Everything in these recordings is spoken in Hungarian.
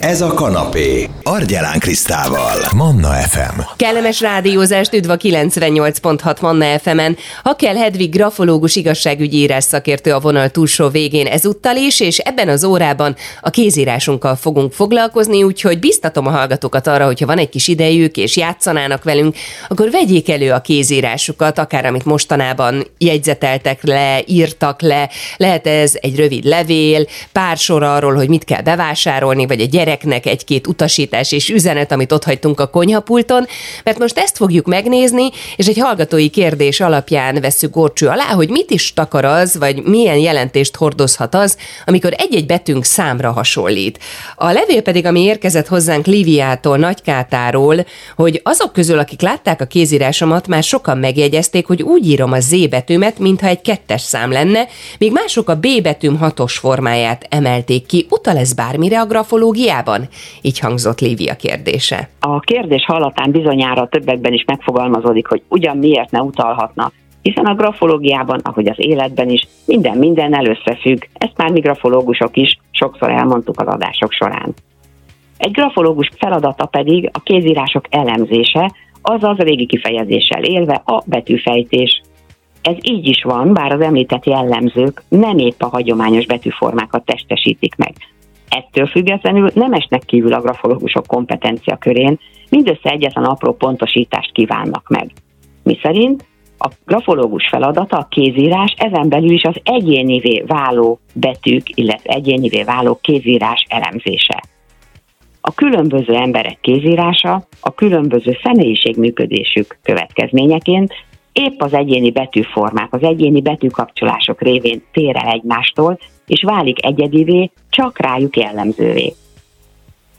Ez a kanapé. Argyelán Krisztával. Manna FM. Kellemes rádiózást üdv a 98.6 Manna FM-en. Ha kell Hedvig grafológus igazságügyi írás szakértő a vonal túlsó végén ezúttal is, és ebben az órában a kézírásunkkal fogunk foglalkozni, úgyhogy biztatom a hallgatókat arra, hogyha van egy kis idejük és játszanának velünk, akkor vegyék elő a kézírásukat, akár amit mostanában jegyzeteltek le, írtak le, lehet ez egy rövid levél, pár sor arról, hogy mit kell bevásárolni, vagy egy gyereknek egy-két utasítás és üzenet, amit ott hagytunk a konyhapulton, mert most ezt fogjuk megnézni, és egy hallgatói kérdés alapján veszük gorcső alá, hogy mit is takar az, vagy milyen jelentést hordozhat az, amikor egy-egy betűnk számra hasonlít. A levél pedig, ami érkezett hozzánk Liviától, Nagykátáról, hogy azok közül, akik látták a kézírásomat, már sokan megjegyezték, hogy úgy írom a Z betűmet, mintha egy kettes szám lenne, míg mások a B betűm hatos formáját emelték ki. Utal ez bármire a grafológiában? Így hangzott Lívia kérdése. A kérdés hallatán bizonyára többekben is megfogalmazódik, hogy ugyan miért ne utalhatna hiszen a grafológiában, ahogy az életben is, minden minden összefügg. Ezt már mi grafológusok is sokszor elmondtuk az adások során. Egy grafológus feladata pedig a kézírások elemzése, azaz régi kifejezéssel élve a betűfejtés. Ez így is van, bár az említett jellemzők nem épp a hagyományos betűformákat testesítik meg. Ettől függetlenül nem esnek kívül a grafológusok kompetencia körén, mindössze egyetlen apró pontosítást kívánnak meg. Mi szerint a grafológus feladata a kézírás, ezen belül is az egyénivé váló betűk, illetve egyénivé váló kézírás elemzése. A különböző emberek kézírása a különböző személyiségműködésük következményeként épp az egyéni betűformák, az egyéni betűkapcsolások révén tér el egymástól, és válik egyedivé, csak rájuk jellemzővé.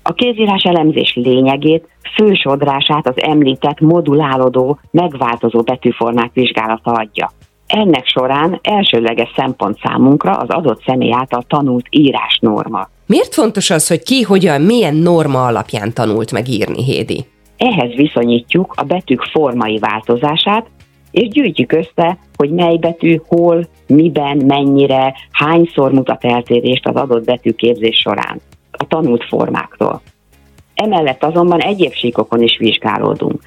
A kézírás elemzés lényegét, fősodrását az említett modulálódó, megváltozó betűformák vizsgálata adja. Ennek során elsőleges szempont számunkra az adott személy által tanult írásnorma. Miért fontos az, hogy ki, hogyan, milyen norma alapján tanult meg írni, Hédi? Ehhez viszonyítjuk a betűk formai változását, és gyűjtjük össze, hogy mely betű hol, miben, mennyire, hányszor mutat eltérést az adott betűképzés során a tanult formáktól. Emellett azonban egyéb síkokon is vizsgálódunk.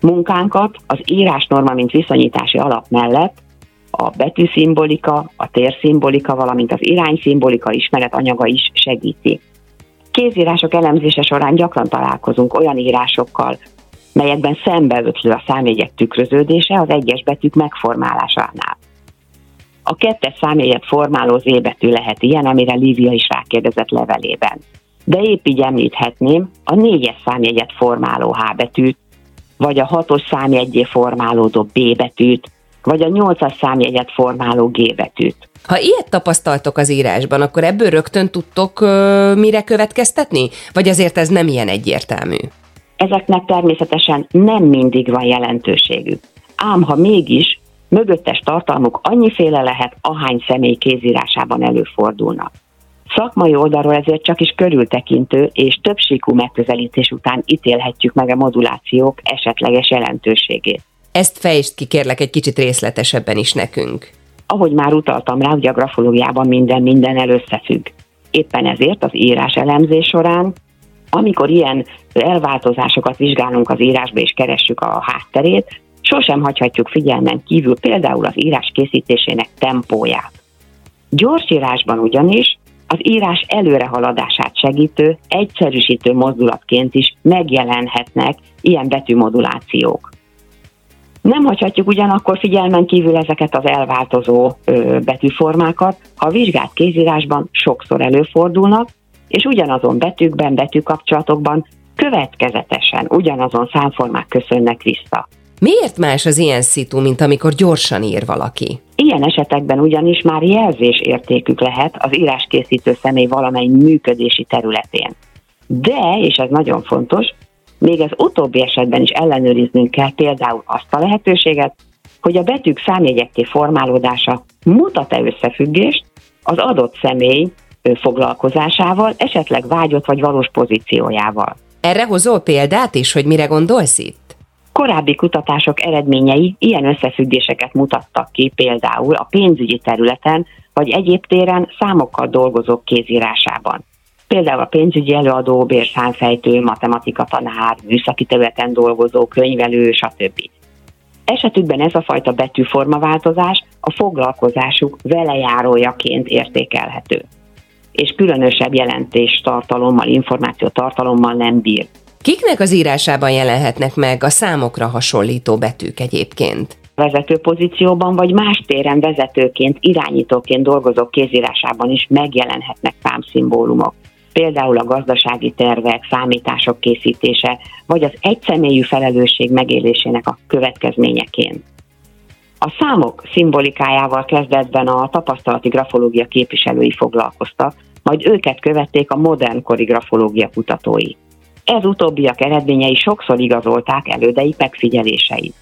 Munkánkat az írásnorma, mint viszonyítási alap mellett a betűszimbolika, a térszimbolika, valamint az irányszimbolika ismeret anyaga is segíti. Kézírások elemzése során gyakran találkozunk olyan írásokkal, melyekben szembeötlő a számjegyek tükröződése az egyes betűk megformálásánál. A kettes számjegyet formáló Z betű lehet ilyen, amire Lívia is rákérdezett levelében. De épp így említhetném a négyes számjegyet formáló H betűt, vagy a hatos számjegyé formálódó B betűt, vagy a nyolcas számjegyet formáló G betűt. Ha ilyet tapasztaltok az írásban, akkor ebből rögtön tudtok uh, mire következtetni? Vagy azért ez nem ilyen egyértelmű? Ezeknek természetesen nem mindig van jelentőségük. Ám ha mégis, mögöttes tartalmuk annyiféle lehet, ahány személy kézírásában előfordulnak. Szakmai oldalról ezért csak is körültekintő és többsíkú megközelítés után ítélhetjük meg a modulációk esetleges jelentőségét. Ezt fejtsd ki kérlek egy kicsit részletesebben is nekünk. Ahogy már utaltam rá, hogy a grafológiában minden minden összefügg. Éppen ezért az írás elemzés során, amikor ilyen elváltozásokat vizsgálunk az írásba és keressük a hátterét, sosem hagyhatjuk figyelmen kívül például az írás készítésének tempóját. Gyorsírásban ugyanis az írás előrehaladását segítő, egyszerűsítő mozdulatként is megjelenhetnek ilyen betűmodulációk. Nem hagyhatjuk ugyanakkor figyelmen kívül ezeket az elváltozó ö, betűformákat, ha a vizsgált kézírásban sokszor előfordulnak, és ugyanazon betűkben, betűkapcsolatokban következetesen ugyanazon számformák köszönnek vissza. Miért más az ilyen szitu, mint amikor gyorsan ír valaki? Ilyen esetekben ugyanis már jelzés értékük lehet az íráskészítő személy valamely működési területén. De, és ez nagyon fontos, még az utóbbi esetben is ellenőriznünk kell például azt a lehetőséget, hogy a betűk számjegyekké formálódása mutat-e összefüggést az adott személy foglalkozásával, esetleg vágyott vagy valós pozíciójával. Erre hozol példát is, hogy mire gondolsz itt? Korábbi kutatások eredményei ilyen összefüggéseket mutattak ki például a pénzügyi területen vagy egyéb téren számokkal dolgozók kézírásában. Például a pénzügyi előadó, bérszámfejtő, matematika tanár, műszaki területen dolgozó, könyvelő, stb. Esetükben ez a fajta betűformaváltozás a foglalkozásuk velejárójaként értékelhető, és különösebb jelentés tartalommal, információ tartalommal nem bír. Kiknek az írásában jelenhetnek meg a számokra hasonlító betűk egyébként? vezető pozícióban, vagy más téren vezetőként, irányítóként dolgozók kézírásában is megjelenhetnek számszimbólumok. Például a gazdasági tervek, számítások készítése, vagy az egyszemélyű felelősség megélésének a következményeként. A számok szimbolikájával kezdetben a tapasztalati grafológia képviselői foglalkoztak, majd őket követték a modern kori grafológia kutatói. Ez utóbbiak eredményei sokszor igazolták elődei megfigyeléseit.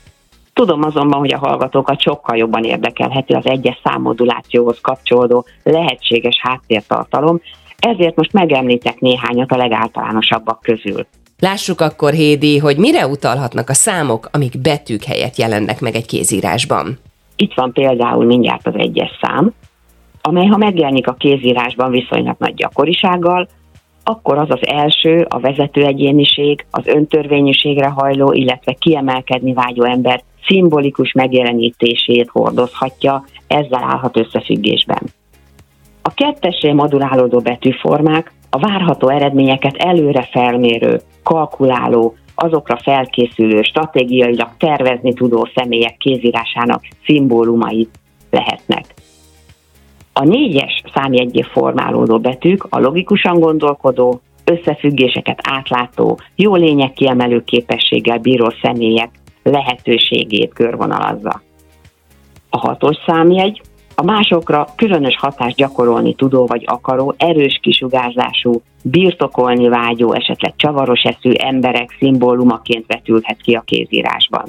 Tudom azonban, hogy a hallgatókat sokkal jobban érdekelheti az egyes számmodulációhoz kapcsolódó lehetséges háttértartalom, ezért most megemlítek néhányat a legáltalánosabbak közül. Lássuk akkor, Hédi, hogy mire utalhatnak a számok, amik betűk helyett jelennek meg egy kézírásban. Itt van például mindjárt az egyes szám, amely ha megjelenik a kézírásban viszonylag nagy gyakorisággal, akkor az az első, a vezető egyéniség, az öntörvényűségre hajló, illetve kiemelkedni vágyó ember szimbolikus megjelenítését hordozhatja, ezzel állhat összefüggésben. A kettesé modulálódó betűformák a várható eredményeket előre felmérő, kalkuláló, azokra felkészülő, stratégiailag tervezni tudó személyek kézírásának szimbólumai lehetnek. A négyes számjegyé formálódó betűk a logikusan gondolkodó, összefüggéseket átlátó, jó lényeg kiemelő képességgel bíró személyek lehetőségét körvonalazza. A hatos számjegy a másokra különös hatást gyakorolni tudó vagy akaró, erős kisugárzású, birtokolni vágyó, esetleg csavaros eszű emberek szimbólumaként vetülhet ki a kézírásban.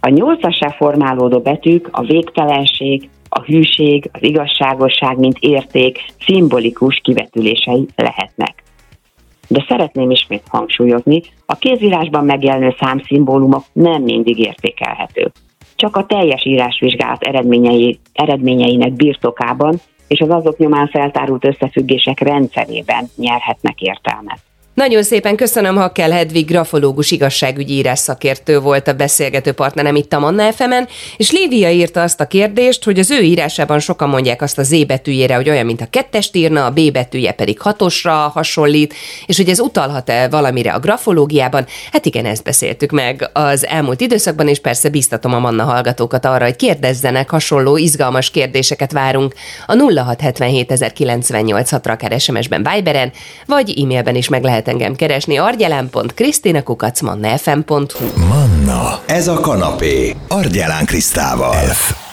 A nyolcassá formálódó betűk a végtelenség, a hűség, az igazságosság, mint érték szimbolikus kivetülései lehetnek. De szeretném ismét hangsúlyozni, a kézírásban megjelenő számszimbólumok nem mindig értékelhetők. Csak a teljes írásvizsgálat eredményei, eredményeinek birtokában és az azok nyomán feltárult összefüggések rendszerében nyerhetnek értelmet. Nagyon szépen köszönöm, Hakkel Hedvig, grafológus igazságügyi írás szakértő volt a beszélgető partnerem itt a Manna fm és Lévia írta azt a kérdést, hogy az ő írásában sokan mondják azt a Z betűjére, hogy olyan, mint a kettest írna, a B betűje pedig hatosra hasonlít, és hogy ez utalhat-e valamire a grafológiában? Hát igen, ezt beszéltük meg az elmúlt időszakban, és persze biztatom a Manna hallgatókat arra, hogy kérdezzenek, hasonló izgalmas kérdéseket várunk a 0677 ra SMS-ben, Viberen, vagy e-mailben is meg lehet lehet engem keresni argyelán.krisztinakukacmannafm.hu Manna, ez a kanapé, Argyelán Krisztával. F.